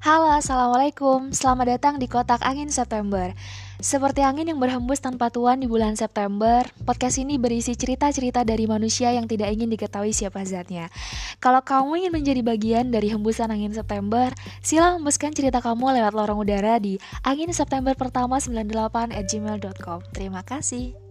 Halo, Assalamualaikum. Selamat datang di Kotak Angin September. Seperti angin yang berhembus tanpa tuan di bulan September, podcast ini berisi cerita-cerita dari manusia yang tidak ingin diketahui siapa zatnya. Kalau kamu ingin menjadi bagian dari hembusan angin September, sila hembuskan cerita kamu lewat lorong udara di angin September pertama 98 at gmail.com. Terima kasih.